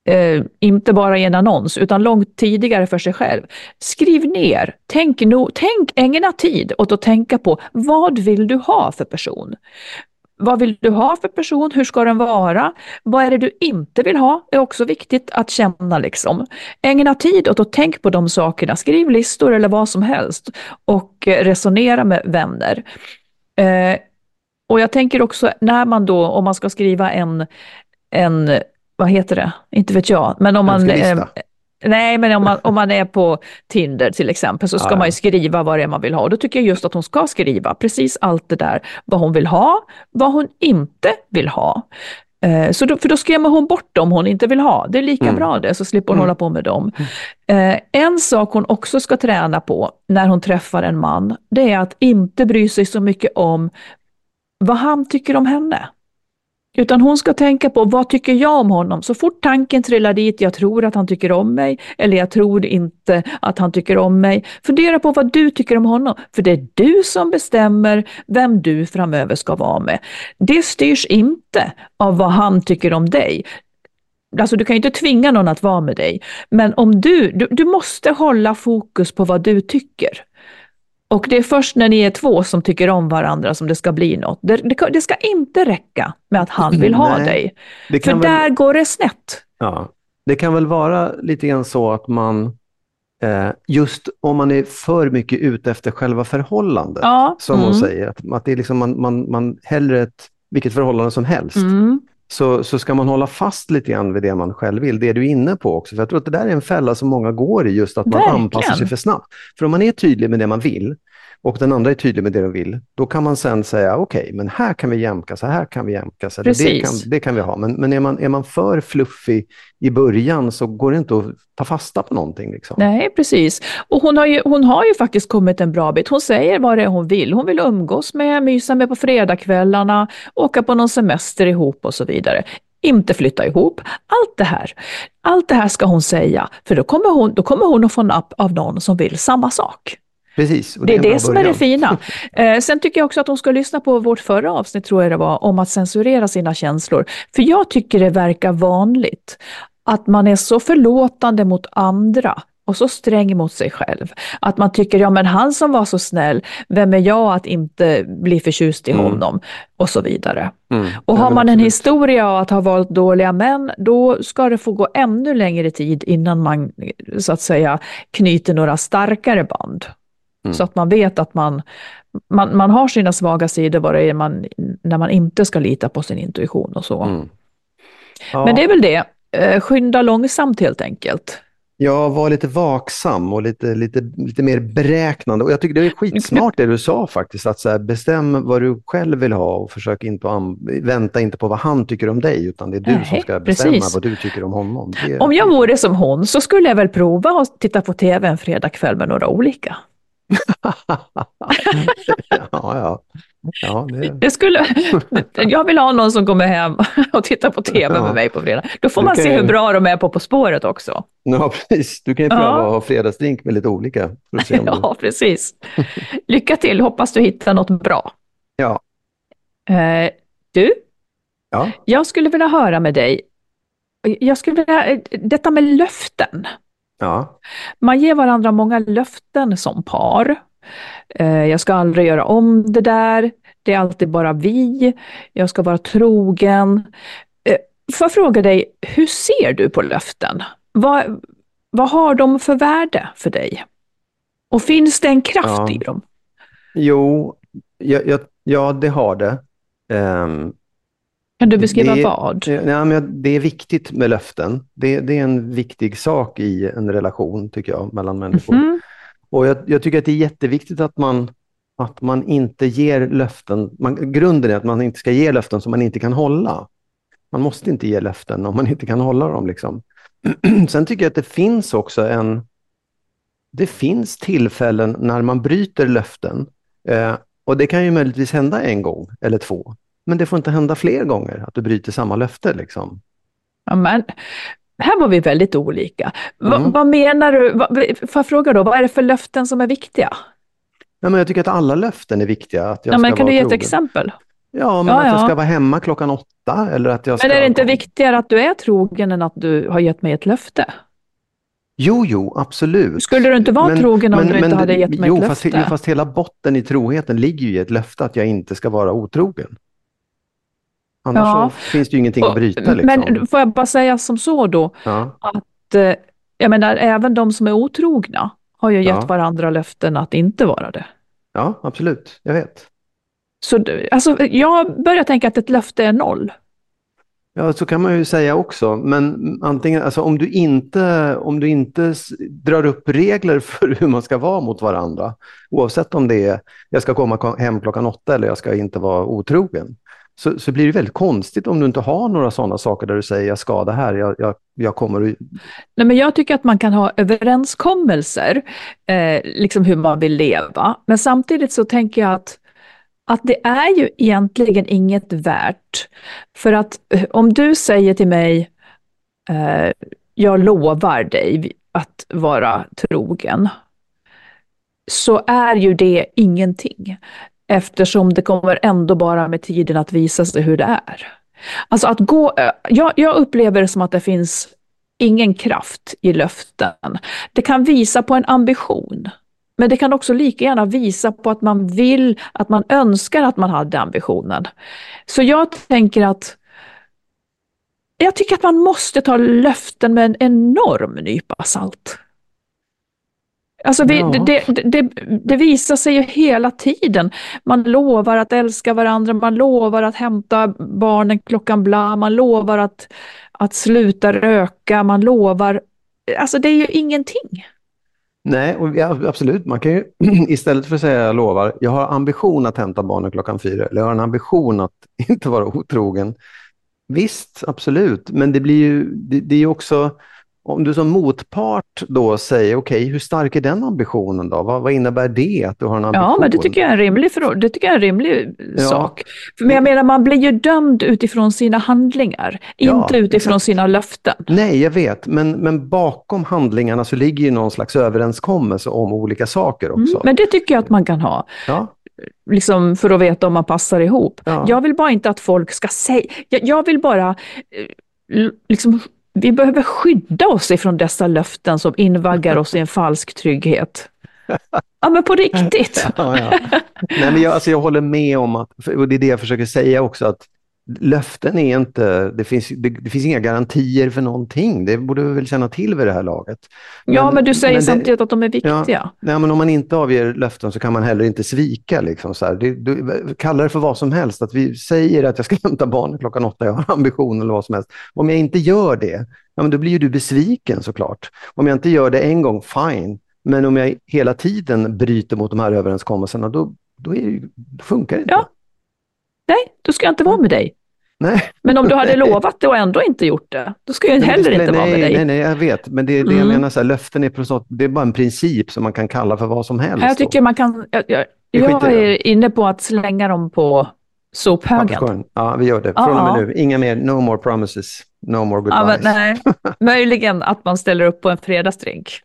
eh, inte bara i en annons, utan långt tidigare för sig själv. Skriv ner, tänk, no, tänk ägna tid åt att tänka på vad vill du ha för person? Vad vill du ha för person? Hur ska den vara? Vad är det du inte vill ha? Det är också viktigt att känna. Liksom. Ägna tid åt att tänka på de sakerna. Skriv listor eller vad som helst och resonera med vänner. Eh, och jag tänker också när man då, om man ska skriva en, en vad heter det? Inte vet jag. Men om man... Eh, nej, men om man, om man är på Tinder till exempel så ska ja. man ju skriva vad det är man vill ha. Och då tycker jag just att hon ska skriva precis allt det där. Vad hon vill ha, vad hon inte vill ha. Eh, så då, för då skrämmer hon bort dem hon inte vill ha. Det är lika mm. bra det, så slipper hon mm. hålla på med dem. Mm. Eh, en sak hon också ska träna på när hon träffar en man, det är att inte bry sig så mycket om vad han tycker om henne. Utan hon ska tänka på vad tycker jag om honom? Så fort tanken trillar dit, jag tror att han tycker om mig eller jag tror inte att han tycker om mig. Fundera på vad du tycker om honom, för det är du som bestämmer vem du framöver ska vara med. Det styrs inte av vad han tycker om dig. Alltså du kan ju inte tvinga någon att vara med dig, men om du, du, du måste hålla fokus på vad du tycker. Och det är först när ni är två som tycker om varandra som det ska bli något. Det, det, det ska inte räcka med att han vill ha Nej, dig. För väl, där går det snett. Ja, det kan väl vara lite grann så att man, eh, just om man är för mycket ute efter själva förhållandet, ja, som mm. hon säger, att, att det är liksom man, man, man hellre ett, vilket förhållande som helst. Mm. Så, så ska man hålla fast lite grann vid det man själv vill. Det du är inne på också. För jag tror att det där är en fälla som många går i, just att man Verkligen. anpassar sig för snabbt. För om man är tydlig med det man vill och den andra är tydlig med det de vill, då kan man sen säga okej, men här kan vi jämka, så här kan vi jämka, så det, kan, det kan vi ha. Men, men är, man, är man för fluffig i början så går det inte att ta fasta på någonting. Liksom. Nej, precis. Och hon har, ju, hon har ju faktiskt kommit en bra bit. Hon säger vad det är hon vill. Hon vill umgås med, mysa med på fredagskvällarna, åka på någon semester ihop och så vidare. Inte flytta ihop. Allt det här. Allt det här ska hon säga, för då kommer hon, då kommer hon att få napp av någon som vill samma sak. Precis. Det är det bra som är det fina. [laughs] Eh, sen tycker jag också att hon ska lyssna på vårt förra avsnitt, tror jag det var, om att censurera sina känslor. För jag tycker det verkar vanligt att man är så förlåtande mot andra och så sträng mot sig själv. Att man tycker, ja men han som var så snäll, vem är jag att inte bli förtjust i Mm. honom? Och så vidare. Mm. Och har man en historia av att ha valt dåliga män, då ska det få gå ännu längre tid innan man så att säga knyter några starkare band. Mm. Så att man vet att man, man, man har sina svaga sidor är man, när man inte ska lita på sin intuition och så. Mm. Ja. Men det är väl det, Eh, skynda långsamt helt enkelt. Ja, var lite vaksam och lite, lite, lite mer beräknande. Och jag tycker det är skitsmart det du sa faktiskt, att så här, bestäm vad du själv vill ha och försök inte att vänta inte på vad han tycker om dig, utan det är du Nej, som ska bestämma precis. vad du tycker om honom. Det, Om jag vore som hon så skulle jag väl prova att titta på tv en fredagkväll med några olika. Ja, ja. ja det... Det skulle, jag vill ha någon som kommer hem och tittar på tv Ja. med mig på fredag. Då får Du man kan se hur bra de är på På spåret också. ja, precis. Du kan ju Ja. pröva att ha fredagsdrink med lite olika. [laughs] Ja, precis. Lycka till, hoppas du hittar något bra. Ja. Eh, du, Ja. jag skulle vilja höra med dig. Jag skulle vilja, eh, detta med löften. Ja. Man ger varandra många löften som par. Eh, jag ska aldrig göra om det där. Det är alltid bara vi. Jag ska vara trogen. Eh, får jag fråga dig, hur ser du på löften? Vad, vad har de för värde för dig? Och finns det en kraft Ja. i dem? Jo, ja, ja, ja, det har det. Ehm, Kan du beskriva det, vad? Nej, men det är viktigt med löften. Det, det är en viktig sak i en relation, tycker jag, mellan människor. Mhm. Och jag, jag tycker att det är jätteviktigt att man, att man inte ger löften. Man, grunden är att man inte ska ge löften som man inte kan hålla. Man måste inte ge löften om man inte kan hålla dem. Liksom. [clears throat] Sen tycker jag att det finns också en... Det finns tillfällen när man bryter löften. Eh, och det kan ju möjligtvis hända en gång eller två. Men det får inte hända fler gånger att du bryter samma löfte. Liksom. Ja, men, här var vi väldigt olika. Va, Mm. Vad menar du? Va, får jag fråga då, vad är det för löften som är viktiga? Ja, men jag tycker att alla löften är viktiga. Att jag Ja, men kan du ge ett trogen. exempel? Ja, men Ja, att jag ja. ska vara hemma klockan åtta. Eller att jag ska... Men är det inte viktigare att du är trogen än att du har gett mig ett löfte? Jo, jo, absolut. Skulle du inte vara trogen om du inte hade gett mig jo, ett fast, löfte? jo, fast hela botten i troheten ligger ju i ett löfte att jag inte ska vara otrogen. Annars Ja. så finns det ju ingenting att bryta. Liksom. Men får jag bara säga som så då, ja. att eh, jag menar, även de som är otrogna har ju gett Ja. varandra löften att inte vara det. ja, absolut. Jag vet. Så alltså, jag börjar tänka att ett löfte är noll. Ja, så kan man ju säga också. Men antingen, alltså om du inte, om du inte drar upp regler [laughs] för hur man ska vara mot varandra, oavsett om det är jag ska komma ko- hem klockan åtta eller jag ska inte vara otrogen, så, så blir det väldigt konstigt om du inte har några sådana saker där du säger jag ska det här, jag, jag, jag kommer att... Nej, men jag tycker att man kan ha överenskommelser, eh, liksom hur man vill leva. Men samtidigt så tänker jag att, att det är ju egentligen inget värt. För att eh, om du säger till mig, eh, jag lovar dig att vara trogen, så är ju det ingenting. Eftersom det kommer ändå bara med tiden att visa sig hur det är. Alltså att gå, eh, jag, jag upplever det som att det finns ingen kraft i löften. Det kan visa på en ambition. Men det kan också lika gärna visa på att man vill, att man önskar att man hade ambitionen. Så jag tänker att jag tycker att man måste ta löften med en enorm nypa salt. Alltså vi, Ja. det, det, det, det visar sig ju hela tiden. Man lovar att älska varandra, man lovar att hämta barnen klockan bla, man lovar att, att sluta röka, man lovar... Alltså det är ju ingenting. Nej, och ja, absolut. Man kan ju [clears throat] istället för att säga jag lovar, jag har ambition att hämta barnen klockan fyra, eller jag har en ambition att [laughs] inte vara otrogen. Visst, absolut, men det blir ju, det, det är ju också, om du som motpart då säger, okej, hur stark är den ambitionen då? Vad, vad innebär det att du har en ambition? Ja, men det tycker jag är en rimlig, det tycker jag är en rimlig Ja. sak. Men jag menar, man blir ju dömd utifrån sina handlingar, Ja, inte utifrån exakt. sina löften. Nej, jag vet, men, men bakom handlingarna så ligger ju någon slags överenskommelse om olika saker också. Mm, men det tycker jag att man kan ha. ja, liksom för att veta om man passar ihop. Ja. Jag vill bara inte att folk ska säga, jag, jag vill bara, eh, liksom, vi behöver skydda oss ifrån dessa löften som invaggar oss i en falsk trygghet. Ja men på riktigt. ja, ja. Nej, men jag, alltså, jag håller med om att, och det är det jag försöker säga också, att löften är inte, det finns, det, det finns inga garantier för någonting. Det borde vi väl känna till vid det här laget. Ja men du säger men det- samtidigt att de är viktiga. Ja, nej, men om man inte avger löften så kan man heller inte svika. Liksom, så. Det, du, kalla det för vad som helst. Att vi säger att jag ska [laughs] hämta barnet klockan åtta, jag har ambition eller vad som helst. Om jag inte gör det, ja, men då blir ju du besviken såklart. Om jag inte gör det en gång, fine. Men om jag hela tiden bryter mot de här överenskommelserna, då, då, är då funkar det inte. Ja. Nej, då ska jag inte vara med dig. Nej. Men om du hade [laughs] lovat det och ändå inte gjort det, då ska jag Nej, heller det inte spelar- vara med nej, dig. Nej, nej, jag vet. Men det, det jag Mm. menar, så här, löften är, på så, det är bara en princip som man kan kalla för vad som helst. Jag då. tycker man kan, jag, jag, jag det. är inne på att slänga dem på sophögen. Ja, vi gör det. Ja, Från och med ja. nu. Inga mer, no more promises, no more Ja, goodbyes. men, nej. [laughs] Möjligen att man ställer upp på en fredagsdrink.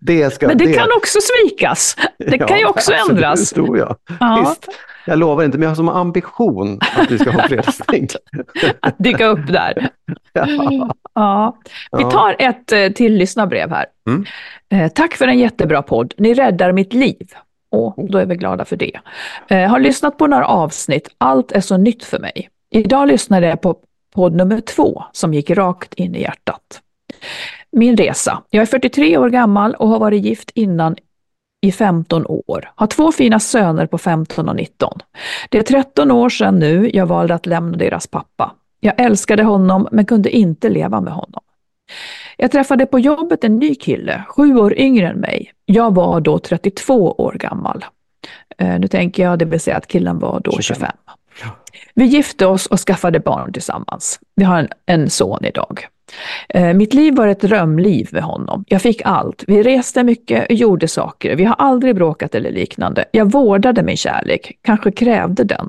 det ska, Men det, kan också svikas. Det [laughs] kan ju också absolut, ändras. tror jag. Ja. Visst. Jag lovar inte, men jag har som ambition att vi ska ha fredagsdrink. [laughs] Att dyka upp där. [laughs] ja. Ja. Vi tar ett eh, till lyssnarbrev här. Mm. Eh, tack för en jättebra podd. Ni räddar mitt liv. Och då är vi glada för det. Eh, har lyssnat på några avsnitt. Allt är så nytt för mig. Idag lyssnade jag på podd nummer två som gick rakt in i hjärtat. Min resa. Jag är 43 år gammal och har varit gift innan i 15 år. Har två fina söner på 15 och 19. Det är 13 år sedan nu jag valde att lämna deras pappa. Jag älskade honom men kunde inte leva med honom. Jag träffade på jobbet en ny kille, sju år yngre än mig. Jag var då 32 år gammal. Eh, nu tänker jag, det vill säga att killen var då 25. 25. Vi gifte oss och skaffade barn tillsammans. Vi har en, en son idag. Eh, mitt liv var ett drömliv med honom. Jag fick allt. Vi reste mycket och gjorde saker. Vi har aldrig bråkat eller liknande. Jag vårdade min kärlek, kanske krävde den.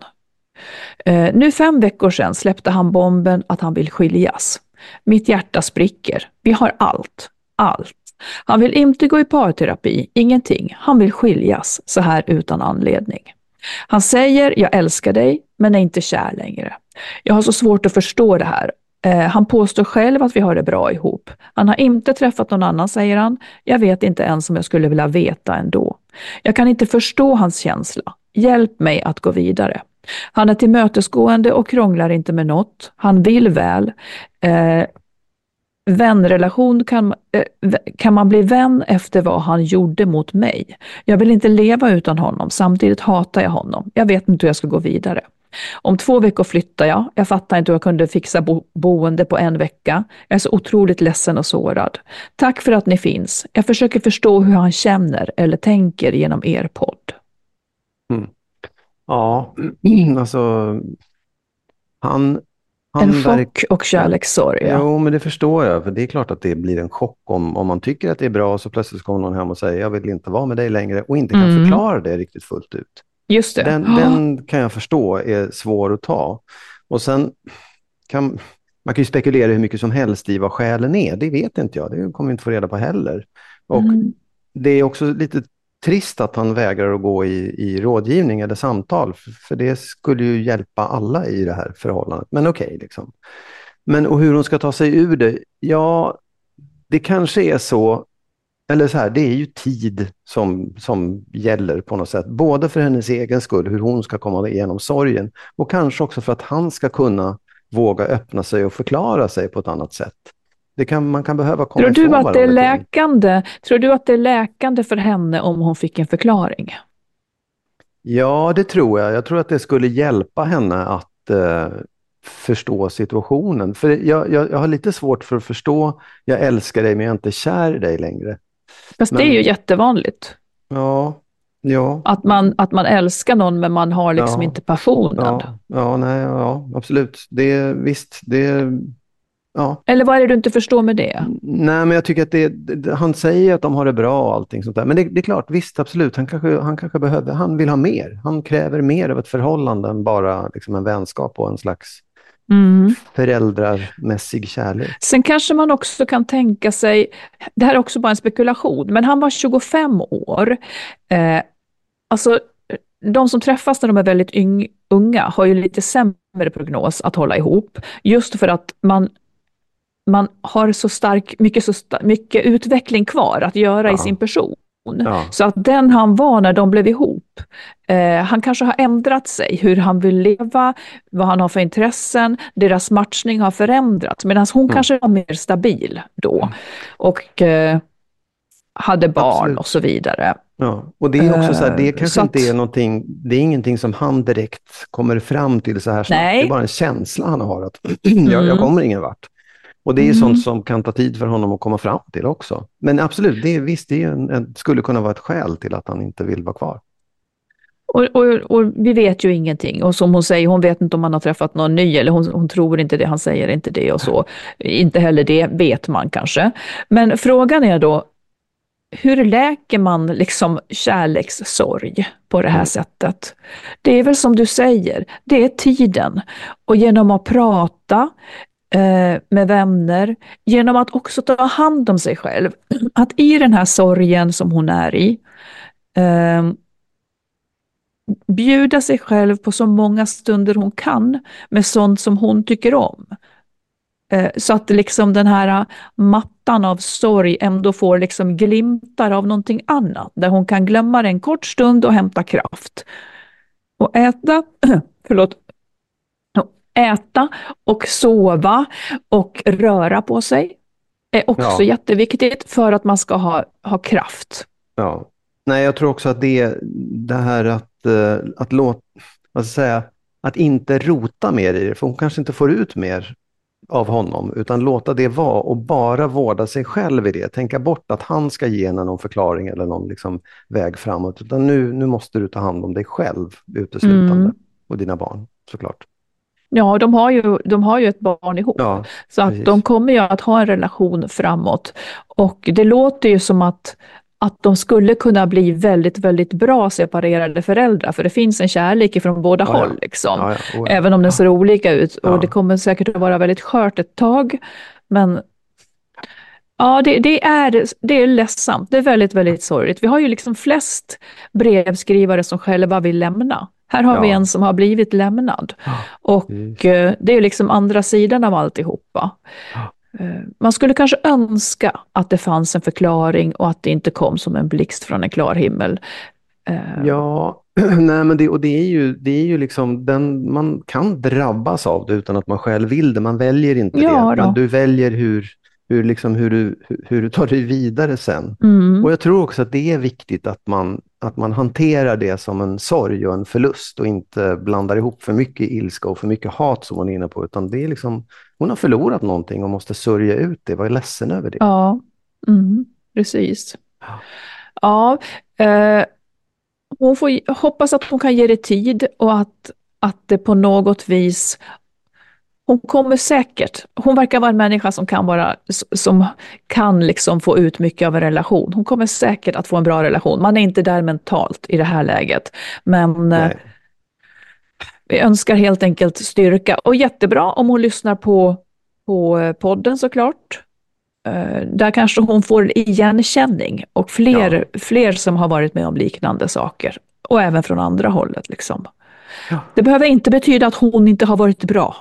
Eh, nu fem veckor sedan släppte han bomben att han vill skiljas. Mitt hjärta spricker. Vi har allt. Allt. Han vill inte gå i parterapi, ingenting. Han vill skiljas, så här utan anledning. Han säger, jag älskar dig, men är inte kär längre. Jag har så svårt att förstå det här. Eh, han påstår själv att vi har det bra ihop. Han har inte träffat någon annan, säger han. Jag vet inte ens om jag skulle vilja veta ändå. Jag kan inte förstå hans känsla. Hjälp mig att gå vidare. Han är tillmötesgående och krånglar inte med något. Han vill väl. Eh, vänrelation kan, eh, kan man bli vän efter vad han gjorde mot mig. Jag vill inte leva utan honom, samtidigt hatar jag honom. Jag vet inte hur jag ska gå vidare. Om två veckor flyttar jag. Jag fattar inte hur jag kunde fixa bo boende på en vecka. Jag är så otroligt ledsen och sårad. Tack för att ni finns. Jag försöker förstå hur han känner eller tänker genom er podd. Mm. Ja, [clears throat] alltså han han En verk- chock och kärlekssorg. Ja. Jo, men det förstår jag. För det är klart att det blir en chock om, om man tycker att det är bra så plötsligt kommer någon hem och säger jag vill inte vara med dig längre och inte kan Mm. förklara det riktigt fullt ut. Just det. Den, den kan jag förstå är svår att ta. Och sen kan man kan ju spekulera hur mycket som helst i vad skälen är. Det vet inte jag. Det kommer vi inte få reda på heller. Och Mm. det är också lite trist att han vägrar att gå i, i rådgivning eller samtal, för, för det skulle ju hjälpa alla i det här förhållandet. Men okej, liksom. Men och hur hon ska ta sig ur det? Ja, det kanske är så, eller så här, det är ju tid som, som gäller på något sätt. Både för hennes egen skull, hur hon ska komma igenom sorgen och kanske också för att han ska kunna våga öppna sig och förklara sig på ett annat sätt. Det kan, man kan behöva komma Tror du att det är läkande? Tror du att det är läkande för henne om hon fick en förklaring? Ja, det tror jag. Jag tror att det skulle hjälpa henne att eh, förstå situationen. För jag, jag, jag har lite svårt för att förstå, jag älskar dig men jag är inte kär i dig längre. Fast det Men- är ju jättevanligt. Ja, ja. Att man, att man älskar någon men man har liksom Ja. inte passionen. Ja, ja, nej, ja, absolut. Det, visst, det, ja. Eller vad är det du inte förstår med det? Nej, men jag tycker att det, det, han säger att de har det bra och allting sånt där. Men det, det är klart, visst, absolut. Han kanske, han kanske behöver, han vill ha mer. Han kräver mer av ett förhållande än bara liksom en vänskap och en slags Mm. föräldrarmässig kärlek. Sen kanske man också kan tänka sig, det här är också bara en spekulation, men han var 25 år. Eh, alltså, de som träffas när de är väldigt yng, unga har ju lite sämre prognos att hålla ihop. Just för att man, man har så stark, mycket, så sta, mycket utveckling kvar att göra Ja. i sin person. Ja. Så att den han var när de blev ihop, eh, han kanske har ändrat sig, hur han vill leva, vad han har för intressen, deras matchning har förändrats, medan hon Mm. kanske var mer stabil då och eh, hade barn Absolut. och så vidare. Ja, och det är också så här, det Eh, kanske så inte att- är någonting, det är ingenting som han direkt kommer fram till så här snabbt. Det är bara en känsla han har att [clears throat] jag, jag Mm. kommer ingen vart. Och det är Mm. sånt som kan ta tid för honom att komma fram till också. Men absolut, det är, visst, det en, en, skulle kunna vara ett skäl till att han inte vill vara kvar. Och, och, och vi vet ju ingenting. Och som hon säger, hon vet inte om han har träffat någon ny, eller hon, hon tror inte det, han säger inte det och så. Inte heller det vet man kanske. Men frågan är då, hur läker man liksom kärlekssorg på det här sättet? Det är väl som du säger, det är tiden. Och genom att prata Eh, med vänner, genom att också ta hand om sig själv. [clears throat] Att i den här sorgen som hon är i, eh, bjuda sig själv på så många stunder hon kan med sånt som hon tycker om. Eh, Så att liksom den här mattan av sorg ändå får liksom glimtar av någonting annat, där hon kan glömma det en kort stund och hämta kraft. Och äta, [clears throat] förlåt, äta och sova och röra på sig är också Ja. jätteviktigt för att man ska ha, ha kraft. Ja. Nej, jag tror också att det, det här att, eh, att låta, vad ska säga, att inte rota mer i det, för hon kanske inte får ut mer av honom, utan låta det vara och bara vårda sig själv i det. Tänka bort att han ska ge henne någon förklaring eller någon liksom väg framåt, utan nu, nu måste du ta hand om dig själv uteslutande Mm. och dina barn såklart. Ja, de har ju, de har ju ett barn ihop. Ja, Så att precis. de kommer ju att ha en relation framåt. Och det låter ju som att, att de skulle kunna bli väldigt, väldigt bra separerade föräldrar. För det finns en kärlek från båda Ja, håll. Liksom. Ja, ja, oh. Även om den ser olika ut. Och det kommer säkert att vara väldigt skört ett tag. Men ja, det, det, är, det är ledsamt. Det är väldigt, väldigt sorgligt. Vi har ju liksom flest brevskrivare som själva vill lämna. Här har vi Ja. en som har blivit lämnad. Och Precis. eh, det är liksom andra sidan av alltihopa. Eh, Man skulle kanske önska att det fanns en förklaring och att det inte kom som en blixt från en klar himmel. Eh, Ja, [clears throat] nej men det, och det är ju, det är ju liksom, den, man kan drabbas av det utan att man själv vill det. Man väljer inte Ja det, men du väljer hur, hur, liksom, hur, du, hur du tar dig vidare sen. Mm. Och jag tror också att det är viktigt att man, att man hanterar det som en sorg och en förlust och inte blandar ihop för mycket ilska och för mycket hat som hon är inne på, utan det är liksom, hon har förlorat någonting och måste sörja ut det, vara ledsen över det. Ja, mm, precis. Ja, eh, hon får hoppas att hon kan ge det tid och att, att det på något vis hon kommer säkert, hon verkar vara en människa som kan, vara, som kan liksom få ut mycket av en relation. Hon kommer säkert att få en bra relation. Man är inte där mentalt i det här läget. Men eh, Nej. vi önskar helt enkelt styrka. Och jättebra om hon lyssnar på, på eh, podden såklart. Eh, Där kanske hon får igenkänning och fler, fler som har varit med om liknande saker. Och även från andra hållet. Liksom. Ja. Det behöver inte betyda att hon inte har varit bra.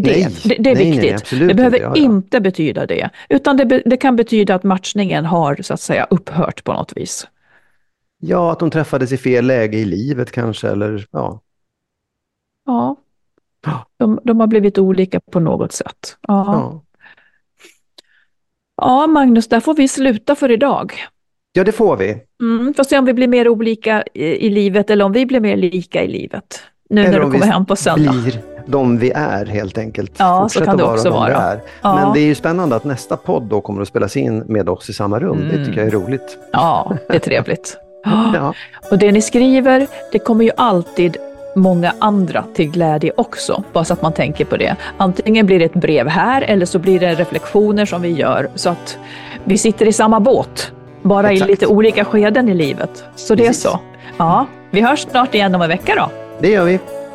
Det är, det. Nej, det, det är nej, nej, viktigt. absolut det behöver inte. Ja, ja. inte betyda det. Utan det, det kan betyda att matchningen har så att säga upphört på något vis. Ja, att de träffades i fel läge i livet kanske, eller ja. Ja. De, de har blivit olika på något sätt. Ja. ja. Ja, Magnus, där får vi sluta för idag. Ja, det får vi. Mm, får se om vi blir mer olika i, i livet eller om vi blir mer lika i livet. Nu Eller när du om kommer vi hem på söndag. blir de vi är helt enkelt. Ja, så Fortsätta kan det vara också de vara. är. Ja. Men det är ju spännande att nästa podd då kommer att spelas in med oss i samma rum. Det tycker jag är roligt. Ja, det är trevligt. [laughs] Ja. Och det ni skriver, det kommer ju alltid många andra till glädje också, bara så att man tänker på det. Antingen blir det ett brev här eller så blir det reflektioner som vi gör så att vi sitter i samma båt, bara Exakt. i lite olika skeden i livet. Så det är så. Ja, vi hörs snart igen om en vecka då. Det gör vi.